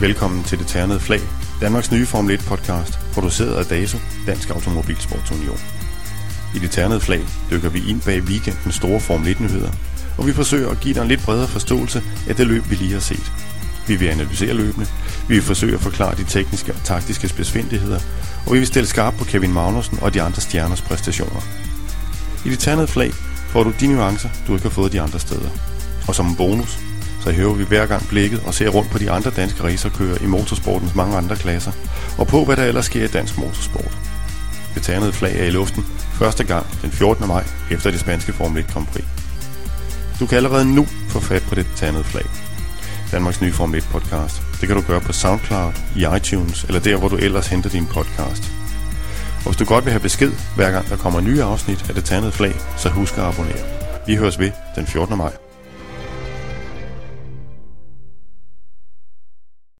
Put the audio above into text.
Velkommen til Det Ternede Flag, Danmarks nye Formel 1 podcast, produceret af DASO, Dansk Automobilsportsunion. I Det Ternede Flag dykker vi ind bag weekendens store Formel 1-nyheder, og vi forsøger at give dig en lidt bredere forståelse af det løb, vi lige har set. Vi vil analysere løbene, vi vil forsøge at forklare de tekniske og taktiske besvindeligheder, og vi vil stille skarp på Kevin Magnussen og de andre stjerners præstationer. I Det Ternede Flag får du de nuancer, du ikke har fået de andre steder. Og som en bonus, så hæver vi hver gang blikket og ser rundt på de andre danske racerkører i motorsportens mange andre klasser, og på hvad der ellers sker i dansk motorsport. Det ternede flag er i luften første gang den 14. maj efter det spanske Formel 1 Grand Prix. Du kan allerede nu få fat på det ternede flag. Danmarks nye Formel 1 podcast. Det kan du gøre på SoundCloud, i iTunes eller der, hvor du ellers henter din podcast. Og hvis du godt vil have besked, hver gang der kommer nye afsnit af det ternede flag, så husk at abonnere. Vi høres ved den 14. maj.